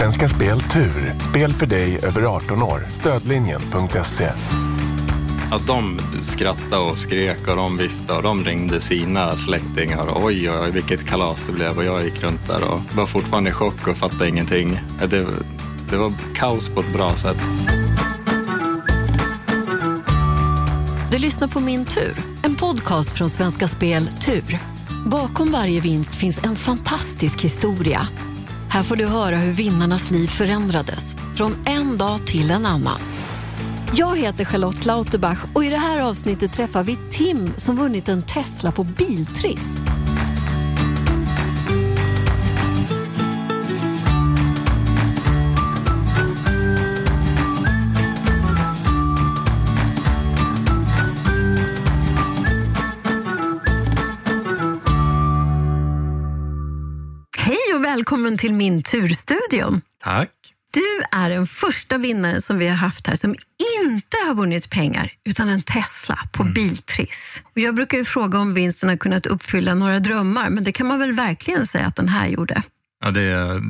Svenska Spel Tur. Spel för dig över 18 år. Stödlinjen.se. Att de skrattade och skrek och de viftade och de ringde sina släktingar. Oj, oj, oj, vilket kalas det blev och jag gick runt där och var fortfarande i chock och fattade ingenting. Det, det var kaos på ett bra sätt. Du lyssnar på Min tur, en podcast från Svenska Spel Tur. Bakom varje vinst finns en fantastisk historia. Här får du höra hur vinnarnas liv förändrades från en dag till en annan. Jag heter Charlotte Lauterbach och i det här avsnittet träffar vi Tim som vunnit en Tesla på Biltriss. Välkommen till min turstudion. Tack. Du är den första vinnaren som vi har haft här som inte har vunnit pengar utan en Tesla på Biltriss. Och jag brukar ju fråga om vinsten har kunnat uppfylla några drömmar men det kan man väl verkligen säga att den här gjorde. Ja, det är,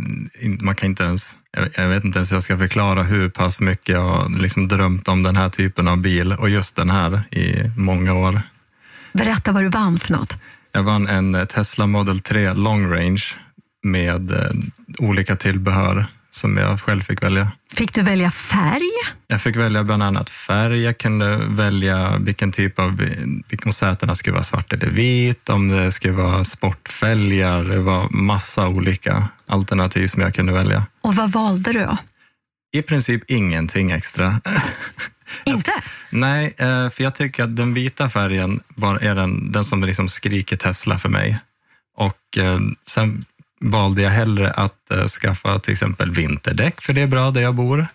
man kan inte ens, jag, jag vet inte ens hur jag ska förklara hur pass mycket jag har liksom drömt om den här typen av bil och just den här i många år. Berätta vad du vann för något. Jag vann en Tesla Model 3 Long Range med eh, olika tillbehör som jag själv fick välja. Fick du välja färg? Jag fick välja bland annat färg, jag kunde välja vilken typ av, om sätena skulle vara svart eller vit, om det skulle vara sportfälgar, det var massa olika alternativ som jag kunde välja. Och vad valde du då? I princip ingenting extra. Inte? Nej, eh, för jag tycker att den vita färgen bara är den, den som liksom skriker Tesla för mig. Och eh, sen valde jag hellre att eh, skaffa till exempel vinterdäck, för det är bra där jag bor.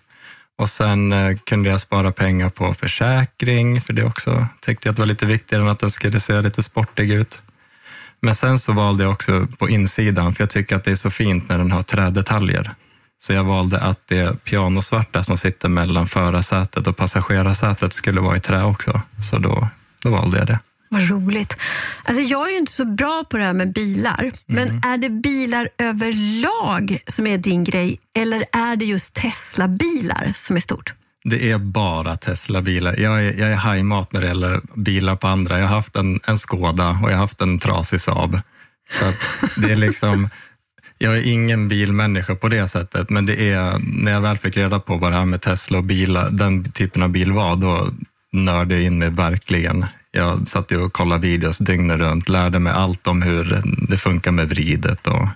Och sen eh, kunde jag spara pengar på försäkring, för det också tyckte jag att det var lite viktigare än att den skulle se lite sportig ut. Men sen så valde jag också på insidan, för jag tycker att det är så fint när den har trädetaljer. Så jag valde att det pianosvarta som sitter mellan förarsätet och passagerarsätet skulle vara i trä också. Så då, då valde jag det. Vad roligt. Alltså jag är ju inte så bra på det här med bilar, men är det bilar överlag som är din grej eller är det just Tesla-bilar som är stort? Det är bara Tesla-bilar. Jag är, jag är hajmat när det gäller bilar på andra. Jag har haft en, en Skoda och jag har haft en trasig Saab. Så det är liksom, jag är ingen bilmänniska på det sättet, men det är när jag väl fick reda på vad det här med Tesla och bilar, den typen av bil var, då nördade jag in mig verkligen. Jag satt ju och kollade videos dygnet runt, lärde mig allt om hur det funkar med vridet och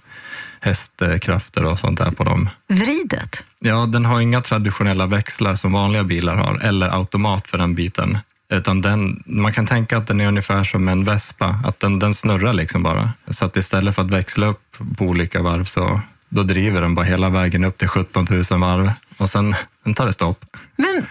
hästkrafter och sånt där på dem. Vridet? Ja, den har inga traditionella växlar som vanliga bilar har, eller automat för den biten. Utan den, man kan tänka att den är ungefär som en Vespa, att den, den snurrar liksom bara. Så att istället för att växla upp på olika varv så då driver den bara hela vägen upp till 17 000 varv och sen, sen tar det stopp. Men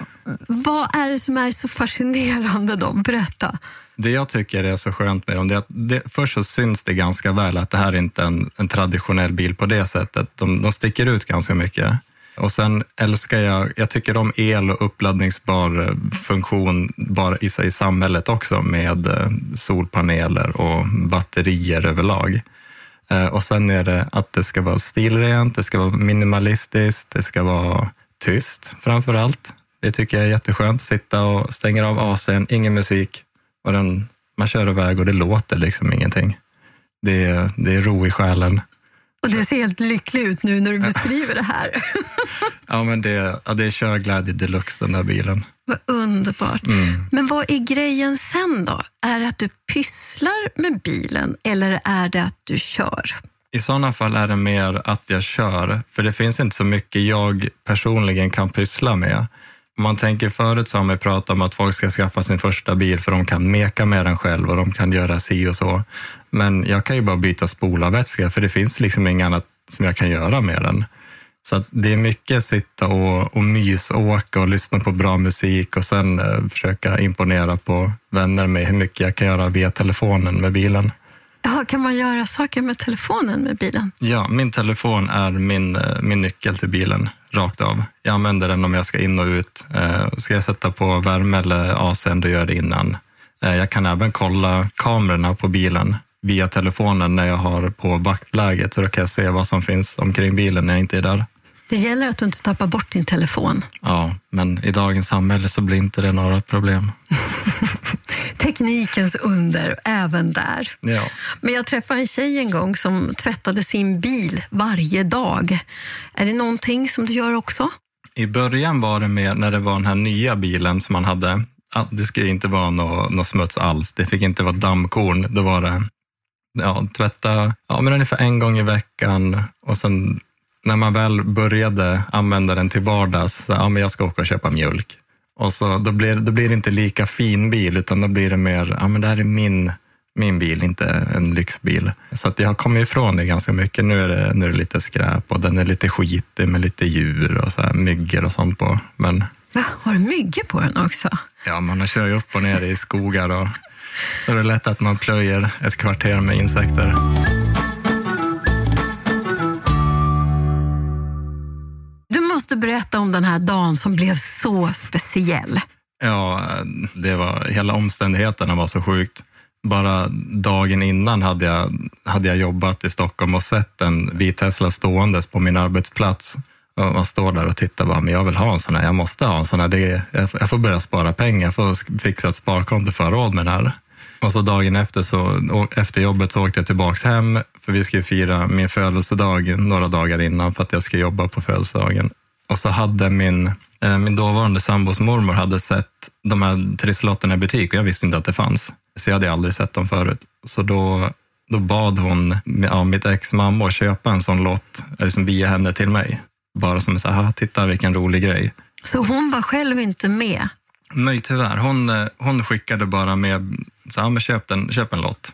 vad är det som är så fascinerande då? Berätta. Det jag tycker är så skönt med dem, det är att det, först så syns det ganska väl att det här är inte en, en traditionell bil på det sättet. De, de sticker ut ganska mycket. Och sen älskar jag, jag tycker om el och uppladdningsbar eh, funktion bara i sig i samhället också med eh, solpaneler och batterier överlag. Eh, och sen är det att det ska vara stilrent, det ska vara minimalistiskt, det ska vara tyst framför allt. Det tycker jag är jätteskönt. Sitta och stänga av AC'n, ingen musik och den, man kör iväg och det låter liksom ingenting. Det är, det är ro i själen. Och du ser helt lycklig ut nu när du beskriver det här. Ja, men det, ja, det är körglädje deluxe den där bilen. Vad underbart. Mm. Men vad är grejen sen då? Är det att du pysslar med bilen eller är det att du kör? I sådana fall är det mer att jag kör, för det finns inte så mycket jag personligen kan pyssla med. Om man tänker förut så har man pratat om att folk ska skaffa sin första bil för de kan meka med den själv och de kan göra si och så. Men jag kan ju bara byta spolarvätska för det finns liksom inget annat som jag kan göra med den. Så det är mycket sitta och, och mysåka och lyssna på bra musik och sen eh, försöka imponera på vänner med hur mycket jag kan göra via telefonen med bilen. Ja, kan man göra saker med telefonen med bilen? Ja, min telefon är min, eh, min nyckel till bilen, rakt av. Jag använder den om jag ska in och ut. Eh, Ska jag sätta på värme eller AC'n, då gör jag det innan. Eh, Jag kan även kolla kamerorna på bilen via telefonen när jag har på vaktläget, så då kan jag se vad som finns omkring bilen när jag inte är där. Det gäller att du inte tappar bort din telefon. Ja, men i dagens samhälle så blir inte det några problem. Teknikens under, även där. Ja. Men jag träffade en tjej en gång som tvättade sin bil varje dag. Är det någonting som du gör också? I början var det mer när det var den här nya bilen som man hade. Det skulle inte vara något, något smuts alls. Det fick inte vara dammkorn. Då var det ja, tvätta ja, men ungefär en gång i veckan och sen när man väl började använda den till vardags, så, ja, men jag ska åka och köpa mjölk. Och så, då, blir, då blir det inte lika fin bil, utan då blir det mer, ja men det här är min, min bil, inte en lyxbil. Så att jag har kommit ifrån det ganska mycket. Nu är det, nu är det lite skräp och den är lite skitig med lite djur och så här, myggor och sånt på. Men, Va, har du myggor på den också? Ja, man kör ju upp och ner i skogar och då är det lätt att man plöjer ett kvarter med insekter. Du måste berätta om den här dagen som blev så speciell. Ja, det var, hela omständigheterna var så sjukt. Bara dagen innan hade jag, hade jag jobbat i Stockholm och sett en vit Tesla ståendes på min arbetsplats. Och man står där och tittar bara, men jag vill ha en sån här, jag måste ha en sån här. Det, jag får börja spara pengar, jag får fixa ett sparkonto för råd med den här. Och så dagen efter, så, efter jobbet så åkte jag tillbaks hem, för vi skulle fira min födelsedag några dagar innan för att jag skulle jobba på födelsedagen. Och så hade min, eh, min dåvarande sambos mormor hade sett de här trisslotterna i butik och jag visste inte att det fanns. Så jag hade aldrig sett dem förut. Så då, då bad hon ja, mitt ex mamma att köpa en sån lott, eh, liksom via henne till mig. Bara som så här, titta vilken rolig grej. Så hon var själv inte med? Nej, tyvärr. Hon, eh, hon skickade bara med, så, ja, men köp, en, köp en lott.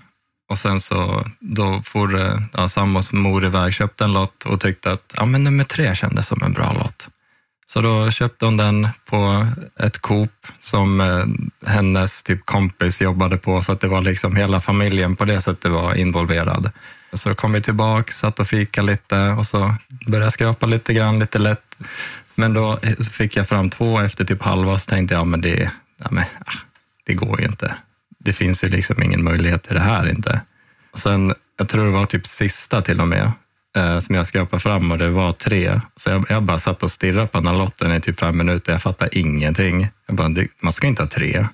Och sen så då for eh, ja, sambons mor iväg, köpte en lott och tyckte att ja, men nummer tre kändes som en bra lott. Så då köpte hon den på ett Coop som eh, hennes typ kompis jobbade på, så att det var liksom hela familjen på det sättet var involverad. Så då kom vi tillbaka, satt och fika lite och så började jag skrapa lite grann, lite lätt. Men då fick jag fram två efter typ halva, så tänkte jag, ja, men det, ja, men, ah, det går ju inte. Det finns ju liksom ingen möjlighet till det här inte. Och sen, jag tror det var typ sista till och med, eh, som jag skrapade fram och det var tre. Så jag, jag bara satt och stirrade på den här lotten i typ fem minuter. Jag fattade ingenting. Jag bara, man ska inte ha tre.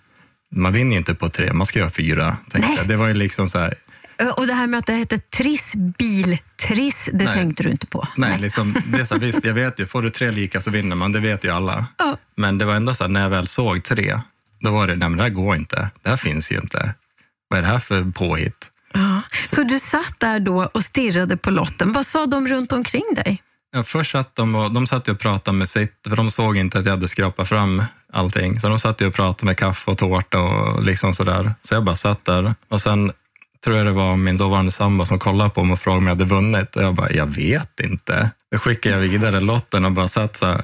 Man vinner ju inte på tre, man ska ju ha fyra. Tänkte jag. Det var ju liksom så här, Och det här med att det hette Triss bil Triss, det Nej. tänkte du inte på? Nej, liksom, det så, här, visst, jag vet ju, får du tre lika så vinner man, det vet ju alla. Ja. Men det var ändå så här, när jag väl såg tre, då var det, nej men det här går inte. Det här finns ju inte. Vad är det här för påhitt? Ja. Så du satt där då och stirrade på lotten. Vad sa de runt omkring dig? Ja, först satt de och, de satt och pratade med sitt, för de såg inte att jag hade skrapat fram allting. Så de satt och pratade med kaffe och tårta och liksom sådär. Så jag bara satt där. Och sen tror jag det var min dåvarande sambo som kollade på mig och frågade om jag hade vunnit. Och jag bara, jag vet inte. Då skickade jag vidare lotten och bara satt så här.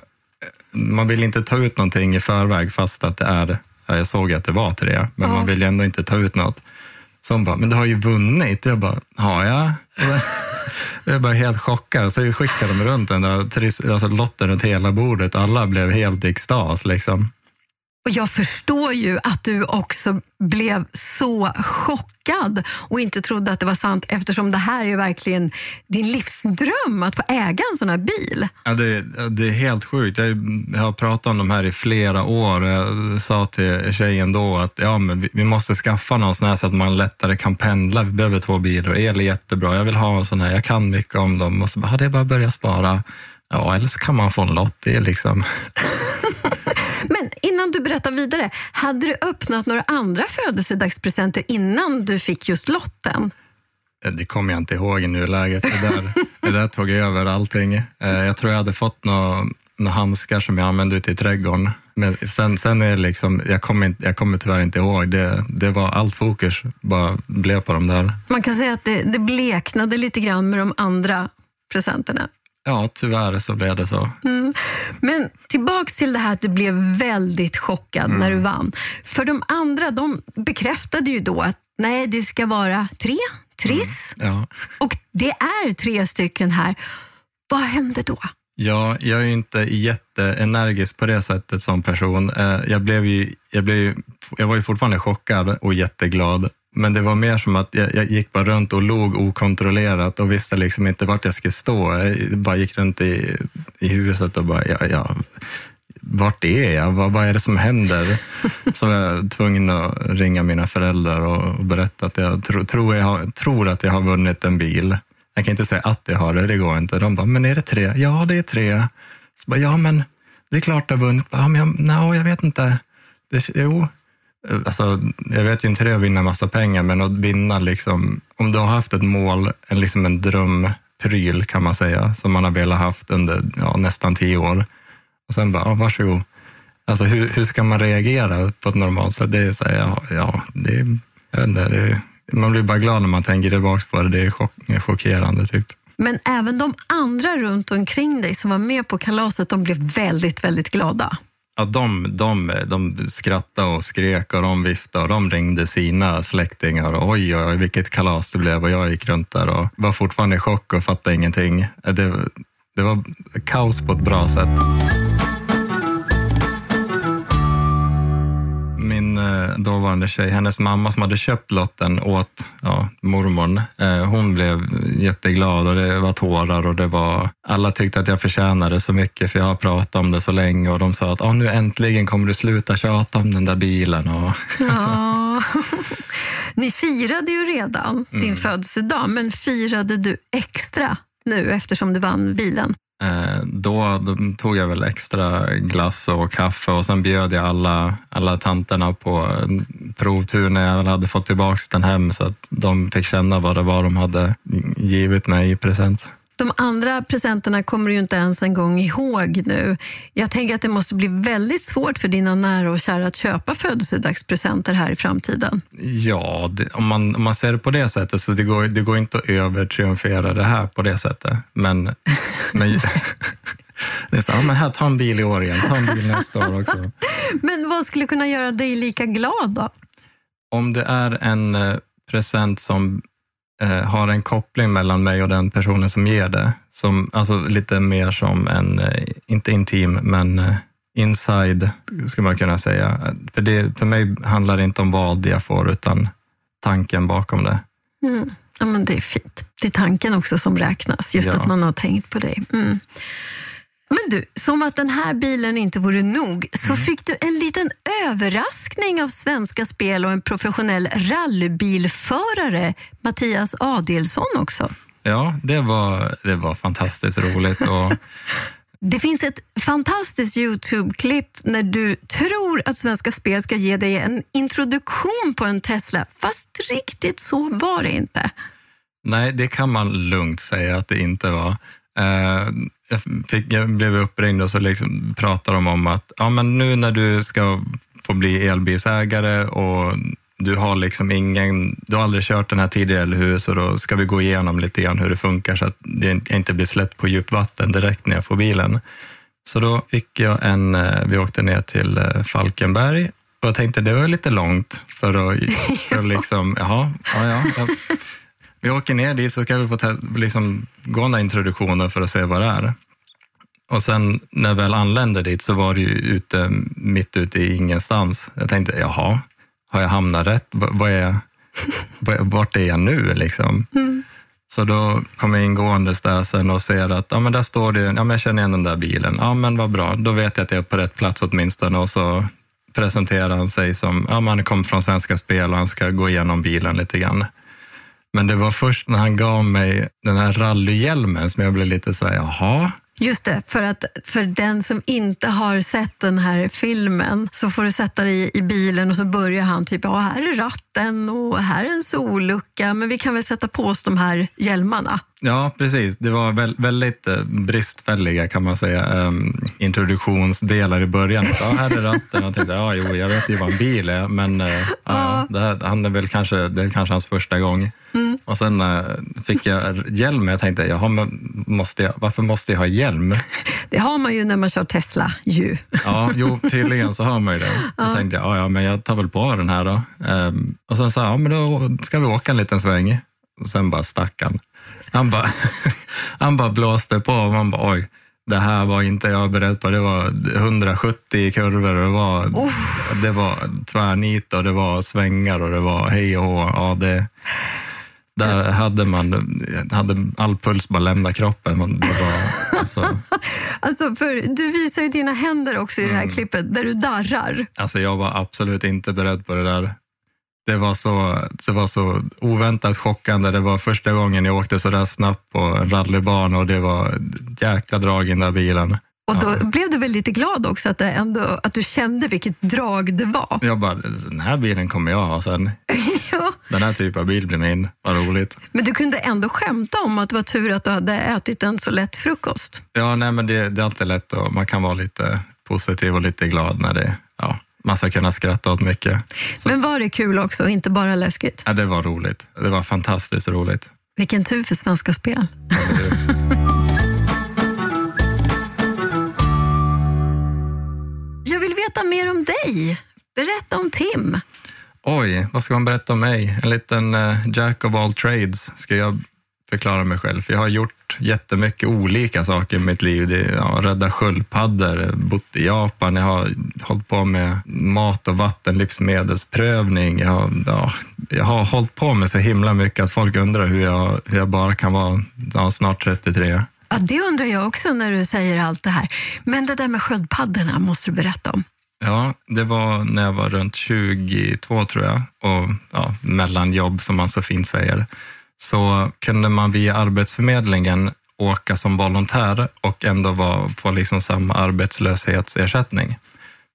Man vill inte ta ut någonting i förväg fast att det är, ja, jag såg att det var tre, men Ja. man vill ändå inte ta ut något. Så hon bara, men du har ju vunnit. Jag bara, har jag? Jag bara helt chockad. Så skickade de runt den där alltså lotten runt hela bordet. Alla blev helt i extas. Liksom. Och jag förstår ju att du också blev så chockad och inte trodde att det var sant eftersom det här är verkligen din livsdröm att få äga en sån här bil. Ja, det, det är helt sjukt. Jag, jag har pratat om de här i flera år. Jag sa till tjejen då att ja, men vi, vi måste skaffa någon sån här så att man lättare kan pendla. Vi behöver två bilar. El är jättebra. Jag vill ha en sån här. Jag kan mycket om dem. Och så bara, ja, det är bara att börja spara. Ja, eller så kan man få en lott. Det liksom... Men innan du berättar vidare, hade du öppnat några andra födelsedagspresenter innan du fick just lotten? Det kommer jag inte ihåg i nuläget. Det där, det där tog över allting. Eh, Jag tror jag hade fått några, några handskar som jag använde ute i trädgården. Men sen, sen är det liksom, jag kommer, inte, jag kommer tyvärr inte ihåg. Det, det var allt fokus bara blev på de där. Man kan säga att det, det bleknade lite grann med de andra presenterna. Ja, tyvärr så blev det så. Men tillbaks till det här att du blev väldigt chockad när du vann. För de andra de bekräftade ju då att nej, det ska vara tre, triss. Ja. Och det är tre stycken här. Vad hände då? Ja, jag är inte jätteenergisk på det sättet som person. Eh, Jag, blev ju, jag, blev ju, jag var ju fortfarande chockad och jätteglad. Men det var mer som att jag, jag gick bara runt och log okontrollerat och visste liksom inte vart jag skulle stå. Jag bara gick runt i, i huset och bara, ja, ja, vart är jag? Vad, vad är det som händer? Så var jag tvungen att ringa mina föräldrar och, och berätta att jag tro, tror, jag har, tror att jag har vunnit en bil. Jag kan inte säga att jag har det, det går inte. De bara, men är det tre? Ja, det är tre. Så bara, ja, men det är klart du har vunnit. Ja, men jag, no, jag vet inte. Det, jo, Eh, alltså, jag vet ju inte hur det är att vinna massa pengar, men att vinna liksom, om du har haft ett mål, en, liksom en drömpryl kan man säga, som man har velat haft under ja, nästan tio år. Och sen bara, ja, varsågod. Alltså hur, hur ska man reagera på ett normalt sätt? Det är så här, ja, ja, det jag vet inte, det man blir bara glad när man tänker tillbaka på det. Det är chock, chockerande typ. Men även de andra runt omkring dig som var med på kalaset, de blev väldigt, väldigt glada. Ja, de, de, de skrattade och skrek och de viftade och de ringde sina släktingar. Och oj, oj, vilket kalas det blev och jag gick runt där och var fortfarande i chock och fattade ingenting. Det, det var kaos på ett bra sätt. Eh, dåvarande tjej, hennes mamma som hade köpt lotten åt ja, mormorn, eh, hon blev jätteglad och det var tårar och det var, alla tyckte att jag förtjänade så mycket för jag har pratat om det så länge och de sa att ah, nu äntligen kommer du sluta tjata om den där bilen. Och, ja. Ni firade ju redan din mm. födelsedag, men firade du extra nu eftersom du vann bilen? Eh, då, då, tog jag väl extra glass och kaffe och sen bjöd jag alla, alla tanterna på provtur när jag hade fått tillbaka den hem så att de fick känna vad det var de hade givit mig i present. De andra presenterna kommer du ju inte ens en gång ihåg nu. Jag tänker att det måste bli väldigt svårt för dina nära och kära att köpa födelsedagspresenter här i framtiden. Ja, det, om, man, om man ser det på det sättet så det går det går inte att övertriumfera det här på det sättet. Men, men det är så, ja, men här, ta en bil i år igen, ta en bil nästa år också. Men vad skulle kunna göra dig lika glad då? Om det är en eh, present som eh, har en koppling mellan mig och den personen som ger det. Som, alltså lite mer som en, eh, inte intim, men eh, inside, skulle man kunna säga. För, det, för mig handlar det inte om vad jag får, utan tanken bakom det. Mm. Ja, men det är fint. Det är tanken också som räknas, just ja. att man har tänkt på dig. Mm. Men du, som att den här bilen inte vore nog så mm. fick du en liten överraskning av Svenska Spel och en professionell rallybilförare, Mattias Adelsson också. Ja, det var, det var fantastiskt roligt. Och... Det finns ett fantastiskt Youtube-klipp när du tror att Svenska Spel ska ge dig en introduktion på en Tesla, fast riktigt så var det inte. Nej, det kan man lugnt säga att det inte var. Jag, fick, jag blev uppringd och så liksom pratade de om att ja, men nu när du ska få bli elbilsägare och du har liksom ingen, du har aldrig kört den här tidigare, eller hur? Så då ska vi gå igenom lite grann hur det funkar så att det inte blir släppt på djupt vatten direkt när jag får bilen. Så då fick jag en, eh, vi åkte ner till eh, Falkenberg och jag tänkte det var lite långt för att, för att liksom, jaha, ja, ja, vi åker ner dit så kan vi få liksom, gå den introduktionen för att se vad det är. Och sen när jag väl anlände dit så var det ju ute, mitt ute i ingenstans. Jag tänkte, jaha, har jag hamnat rätt? Vad är, vart är jag nu liksom? Mm. Så då kom jag ingåendes där sen och ser att ja, men där står det, ja, men jag känner igen den där bilen. Ja, men vad bra, då vet jag att jag är på rätt plats åtminstone. Och så presenterar han sig som, ja, man kommer från Svenska Spel och han ska gå igenom bilen lite grann. Men det var först när han gav mig den här rallyhjälmen som jag blev lite så här, jaha, Just det, för att för den som inte har sett den här filmen så får du sätta dig i bilen och så börjar han typ, ja här är ratten och här är en sollucka, men vi kan väl sätta på oss de här hjälmarna. Ja, precis. Det var väldigt eh, bristfälliga kan man säga um, introduktionsdelar i början. Ja, här är ratten. Jag tänkte, ja, jo, jag vet ju vad en bil är, men uh, ja. det, här, han är väl kanske, det är kanske hans första gång. Mm. Och sen uh, fick jag hjälm. Jag tänkte, jaha, men måste jag, varför måste jag ha hjälm? Det har man ju när man kör Tesla ju. Ja, jo, tydligen så har man ju det. Ja. Jag tänkte, ja, ja, men jag tar väl på den här då. Um, och sen sa ja, men då ska vi åka en liten sväng. Och sen bara stack han. Han bara, han bara blåste på och man bara oj, det här var inte jag beredd på. Det var 170 i kurvor och det var, det var tvärnit och det var svängar och det var hej och hå. Ja, det, där hade man hade all puls bara lämna kroppen. Man, var, alltså, Alltså, för du visar ju dina händer också i det här klippet där du darrar. alltså jag var absolut inte beredd på det där. Det var, så, det var så oväntat chockande. Det var första gången jag åkte så där snabbt på en rallybana och det var jäkla drag i den där bilen. Och då blev du väl lite glad också att, ändå, att du kände vilket drag det var. Jag bara, den här bilen kommer jag ha sen. ja. Den här typen av bil blir min. Vad roligt. Men du kunde ändå skämta om att det var tur att du hade ätit en så lätt frukost. Ja, nej, men det, det är alltid lätt och man kan vara lite positiv och lite glad när det, ja, man ska kunna skratta åt mycket. Så, Men var det kul också, inte bara läskigt? ja, det var roligt. Det var fantastiskt roligt. Vilken tur för Svenska Spel. Jag vill veta mer om dig. Berätta om Tim. Oj, vad ska man berätta om mig? En liten eh, jack of all trades ska jag förklara mig själv. För jag har gjort jättemycket olika saker i mitt liv. Det, ja, rädda sköldpaddor, bott i Japan, jag har hållit på med mat och vatten, livsmedelsprövning. Jag har, ja, jag har hållit på med så himla mycket att folk undrar hur jag, hur jag bara kan vara ja, snart 33. Ja, det undrar jag också när du säger allt det här. Men det där med sköldpaddorna måste du berätta om. Ja, det var när jag var runt 22 tror jag och ja, mellanjobb som man så fint säger. Så kunde man via Arbetsförmedlingen åka som volontär och ändå vara, få liksom samma arbetslöshetsersättning.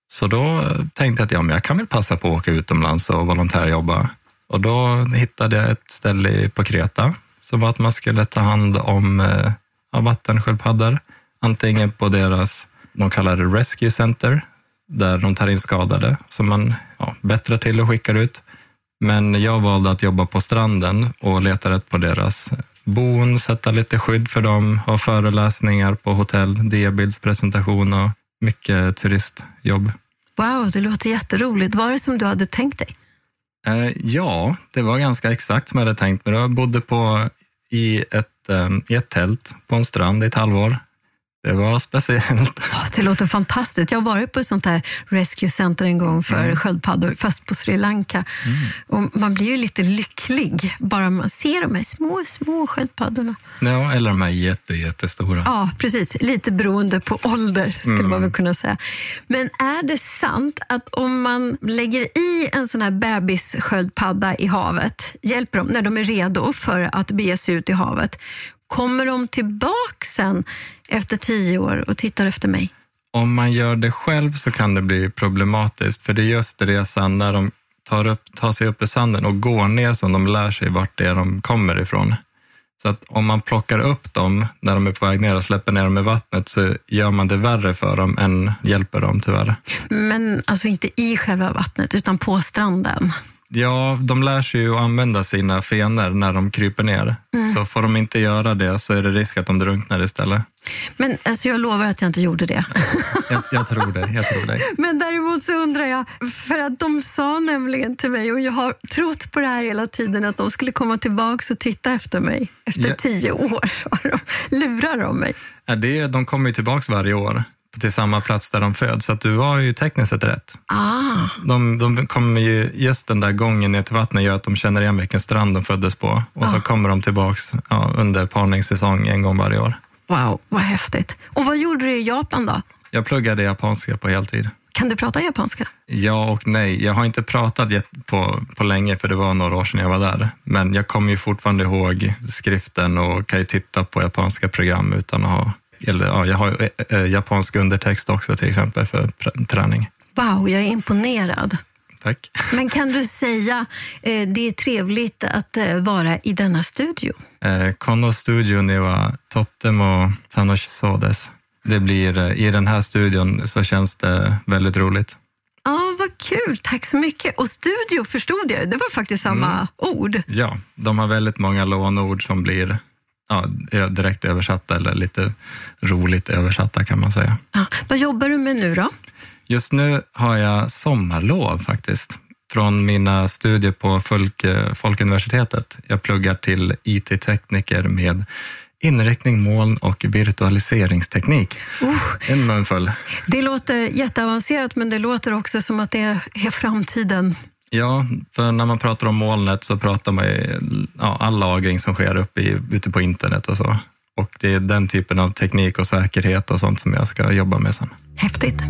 Så då tänkte jag att ja, men jag kan väl passa på att åka utomlands och volontärjobba. Och då hittade jag ett ställe på Kreta som var att man skulle ta hand om eh, ja, vattensköldpaddor. Antingen på deras, de kallar det Rescue Center, där de tar in skadade som man ja, bättrar till och skickar ut. Men jag valde att jobba på stranden och leta rätt på deras bon, sätta lite skydd för dem, ha föreläsningar på hotell, diabildspresentation och mycket turistjobb. Wow, det låter jätteroligt. Var det som du hade tänkt dig? Eh, ja, det var ganska exakt som jag hade tänkt mig. Jag bodde på, i, ett, eh, i ett tält på en strand i ett halvår. Det var speciellt. Det låter fantastiskt. Jag har varit på ett sånt här rescue center en gång för sköldpaddor, fast på Sri Lanka. Och man blir ju lite lycklig bara man ser de här små, små sköldpaddorna. Ja, eller de här jätte, jättestora. Ja, precis. Lite beroende på ålder, skulle man väl kunna säga. Men är det sant att om man lägger i en sån här bebissköldpadda i havet, hjälper dem när de är redo för att bege sig ut i havet, kommer de tillbaka sen efter tio år och tittar efter mig? Om man gör det själv så kan det bli problematiskt, för det är just resan när de tar, upp, tar sig upp ur sanden och går ner som de lär sig vart det är de kommer ifrån. Så att om man plockar upp dem när de är på väg ner och släpper ner dem i vattnet så gör man det värre för dem än hjälper dem tyvärr. Men alltså inte i själva vattnet, utan på stranden. Ja, de lär sig ju att använda sina fenor när de kryper ner. Så får de inte göra det så är det risk att de drunknar istället. Men alltså, jag lovar att jag inte gjorde det. Jag, jag tror det, jag tror det. Men däremot så undrar jag, för att de sa nämligen till mig, och jag har trott på det här hela tiden, att de skulle komma tillbaka och titta efter mig. Efter Ja. tio år de, lurar de mig. Ja, det, de kommer ju tillbaka varje år till samma plats där de föds, så att du var ju tekniskt sett rätt. Ah, De, de kommer ju, just den där gången ner till vattnet gör att de känner igen vilken strand de föddes på och så kommer de tillbaks ja, under parningssäsong en gång varje år. wow, vad häftigt. Och vad gjorde du i Japan då? Jag pluggade japanska på heltid. Kan du prata japanska? Ja och nej. Jag har inte pratat på, på länge för det var några år sedan jag var där. Men jag kommer ju fortfarande ihåg skriften och kan ju titta på japanska program utan att ha... Eller, ja, jag har eh, eh, japansk undertext också till exempel för träning. Wow, jag är imponerad. Tack. Men kan du säga, eh, det är trevligt att eh, vara i denna studio. Eh, Kono studio ni totemo tanoshisou desu. Det blir, eh, I den här studion så känns det väldigt roligt. Ja, vad kul. Tack så mycket. Och studio förstod jag, det var faktiskt samma ord. Ja, de har väldigt många lånord som blir ja, direkt översatta eller lite roligt översatta kan man säga. Ja. Vad jobbar du med nu då? Just nu har jag sommarlov faktiskt från mina studier på Folk, Folkuniversitetet. Jag pluggar till IT-tekniker med inriktning, moln och virtualiseringsteknik. En munfull. Det låter jätteavancerat, men det låter också som att det är framtiden. Ja, för när man pratar om molnet så pratar man ju ja, all lagring som sker uppe i, ute på internet och så. Och det är den typen av teknik och säkerhet och sånt som jag ska jobba med sen. Häftigt.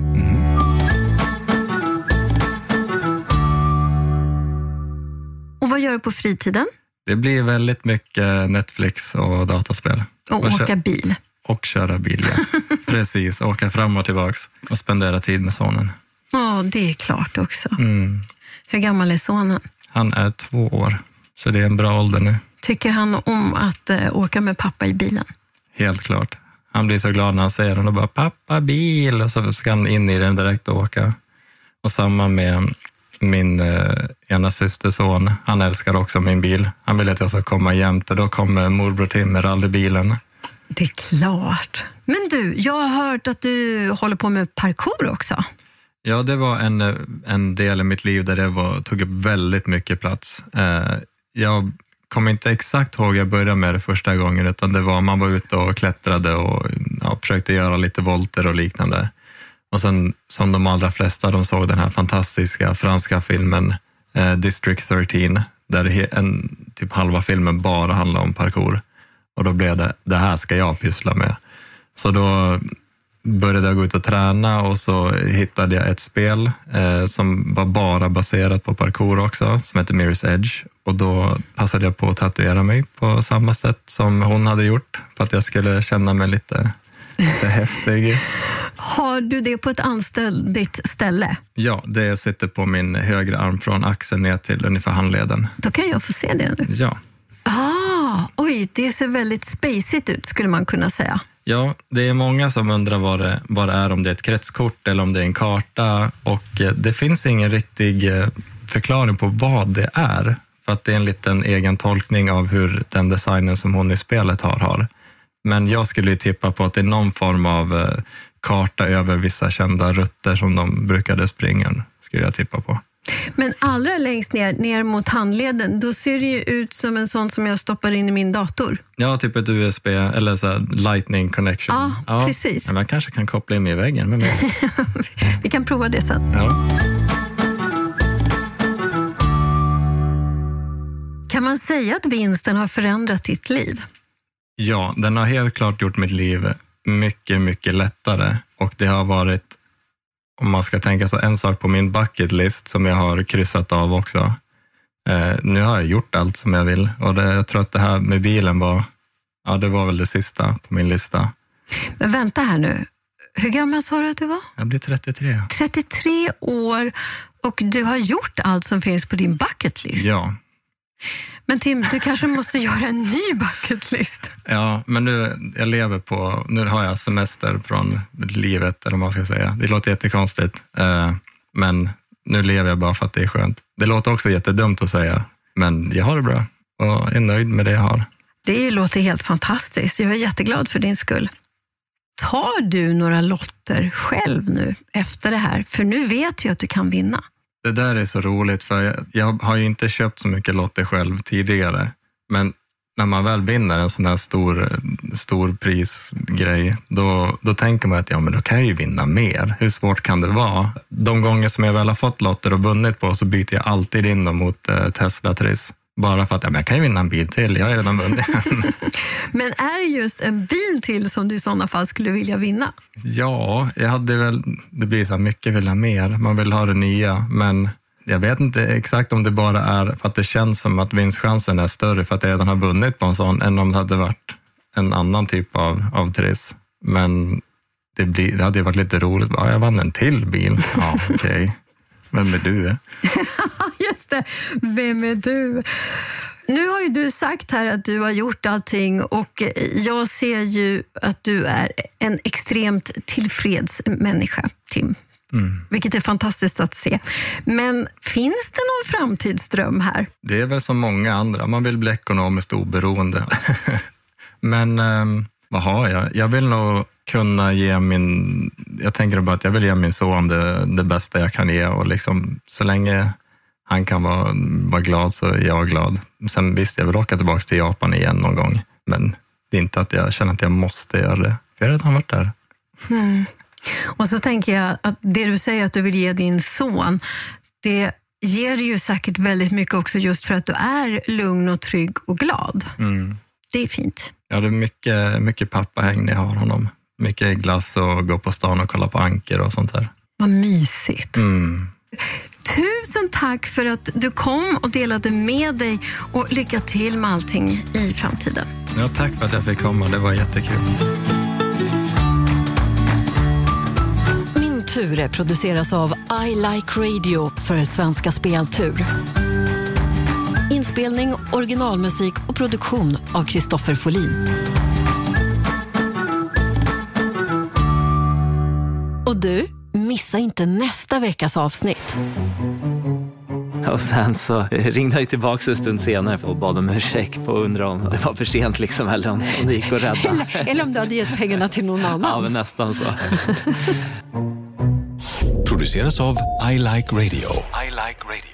Och vad gör du på fritiden? Det blir väldigt mycket Netflix och dataspel. Och Och åka bil. Och köra bil, ja. Precis. Åka fram och tillbaks och spendera tid med sonen. Ja, det är klart också. Mm. Hur gammal är sonen? Han är två år, så det är en bra ålder nu. Tycker han om att eh, åka med pappa i bilen? Helt klart. Han blir så glad när han säger den och bara pappa bil och så ska han in i den direkt och åka. Och samma med min eh, ena systerson. Han älskar också min bil. Han vill att jag ska komma jämt för då kommer morbror Tim med rallybilen. Det är klart. Men du, jag har hört att du håller på med parkour också. Ja, det var en, en del i mitt liv där det var, tog upp väldigt mycket plats. Eh, jag kommer inte exakt ihåg jag började med det första gången, utan det var man var ute och klättrade och ja, försökte göra lite volter och liknande. Och sen som de allra flesta, de såg den här fantastiska franska filmen eh, District 13, där en, typ halva filmen bara handlar om parkour. Och då blev det, det här ska jag pyssla med. Så då började jag gå ut och träna och så hittade jag ett spel eh, som var bara baserat på parkour också, som heter Mirror's Edge. Och då passade jag på att tatuera mig på samma sätt som hon hade gjort, för att jag skulle känna mig lite, lite häftig. Har du det på ett anständigt ställe? Ja, det sitter på min högra arm från axeln ner till ungefär handleden. Då kan jag få se det nu. Ja. Ah, oj, det ser väldigt spacigt ut skulle man kunna säga. Ja, det är många som undrar vad det, vad det är, om det är ett kretskort eller om det är en karta. Och eh, det finns ingen riktig eh, förklaring på vad det är. För att det är en liten egen tolkning av hur den designen som hon i spelet har, har. Men jag skulle ju tippa på att det är någon form av eh, karta över vissa kända rutter som de brukade springa, skulle jag tippa på. Men allra längst ner, ner mot handleden, då ser det ju ut som en sån som jag stoppar in i min dator. Ja, typ ett USB eller så lightning connection. Ja, precis. Men man kanske kan koppla in mig i väggen. Men Vi kan prova det sen. ja. Kan man säga att vinsten har förändrat ditt liv? Ja, den har helt klart gjort mitt liv mycket, mycket lättare och det har varit, om man ska tänka så, en sak på min bucket list som jag har kryssat av också. Eh, nu har jag gjort allt som jag vill och det, jag tror att det här med bilen var, ja det var väl det sista på min lista. Men vänta här nu. Hur gammal sa du att du var? Jag blir 33. 33 år och du har gjort allt som finns på din bucket list. Ja, Men Tim, du kanske måste göra en ny bucket list. Ja, men nu, jag lever på, nu har jag semester från livet, eller vad man ska säga. Det låter jättekonstigt, eh, men nu lever jag bara för att det är skönt. Det låter också jättedumt att säga, men jag har det bra och är nöjd med det jag har. Det låter helt fantastiskt. Jag är jätteglad för din skull. Tar du några lotter själv nu efter det här? För nu vet jag att du kan vinna. Det där är så roligt, för jag, jag har ju inte köpt så mycket lotter själv tidigare, men när man väl vinner en sån här stor, stor prisgrej, då, då tänker man att ja, men då kan jag ju vinna mer. Hur svårt kan det vara? De gånger som jag väl har fått lotter och vunnit på så byter jag alltid in dem mot eh, Tesla Triss. Bara för att ja, jag kan ju vinna en bil till, jag har redan vunnit en. Men är det just en bil till som du i sådana fall skulle vilja vinna? Ja, jag hade väl, det blir så här, mycket vill ha mer, man vill ha det nya, men jag vet inte exakt om det bara är för att det känns som att vinstchansen är större för att jag redan har vunnit på en sån än om det hade varit en annan typ av, av triss. Men det, blir, det hade ju varit lite roligt. Ja, jag vann en till bil. Ja, okej. Vem är du? Just det, vem är du? Nu har ju du sagt här att du har gjort allting och jag ser ju att du är en extremt tillfreds människa, Tim. Vilket är fantastiskt att se. Men finns det någon framtidsdröm här? Det är väl som många andra, man vill bli ekonomiskt oberoende. Men ehm, vad har jag? Jag vill nog kunna ge min, jag tänker bara att jag vill ge min son det, det bästa jag kan ge och liksom så länge han kan vara, vara glad så är jag glad. Sen visst, jag vill åka tillbaka till Japan igen någon gång, men det är inte att jag känner att jag måste göra det, för jag har redan varit där. Mm. Och så tänker jag att det du säger att du vill ge din son, det ger ju säkert väldigt mycket också just för att du är lugn och trygg och glad. Mm. Det är fint. Ja, det är mycket, mycket pappahäng när jag har honom. Mycket glass och gå på stan och kolla på anker och sånt där. Vad mysigt. Mm. Tusen tack för att du kom och delade med dig och lycka till med allting i framtiden. Ja, tack för att jag fick komma, det var jättekul. Min tur produceras av I Like Radio för Svenska Speltur. Inspelning, originalmusik och produktion av Kristoffer Folin. Och du, missa inte nästa veckas avsnitt. Och sen så ringde jag tillbaka en stund senare och bad om ursäkt och undrade om det var för sent liksom, eller om, om det gick att rädda. Eller, eller om du hade gett pengarna till någon annan. Ja, men nästan så. Produceras av I Like Radio. I like radio.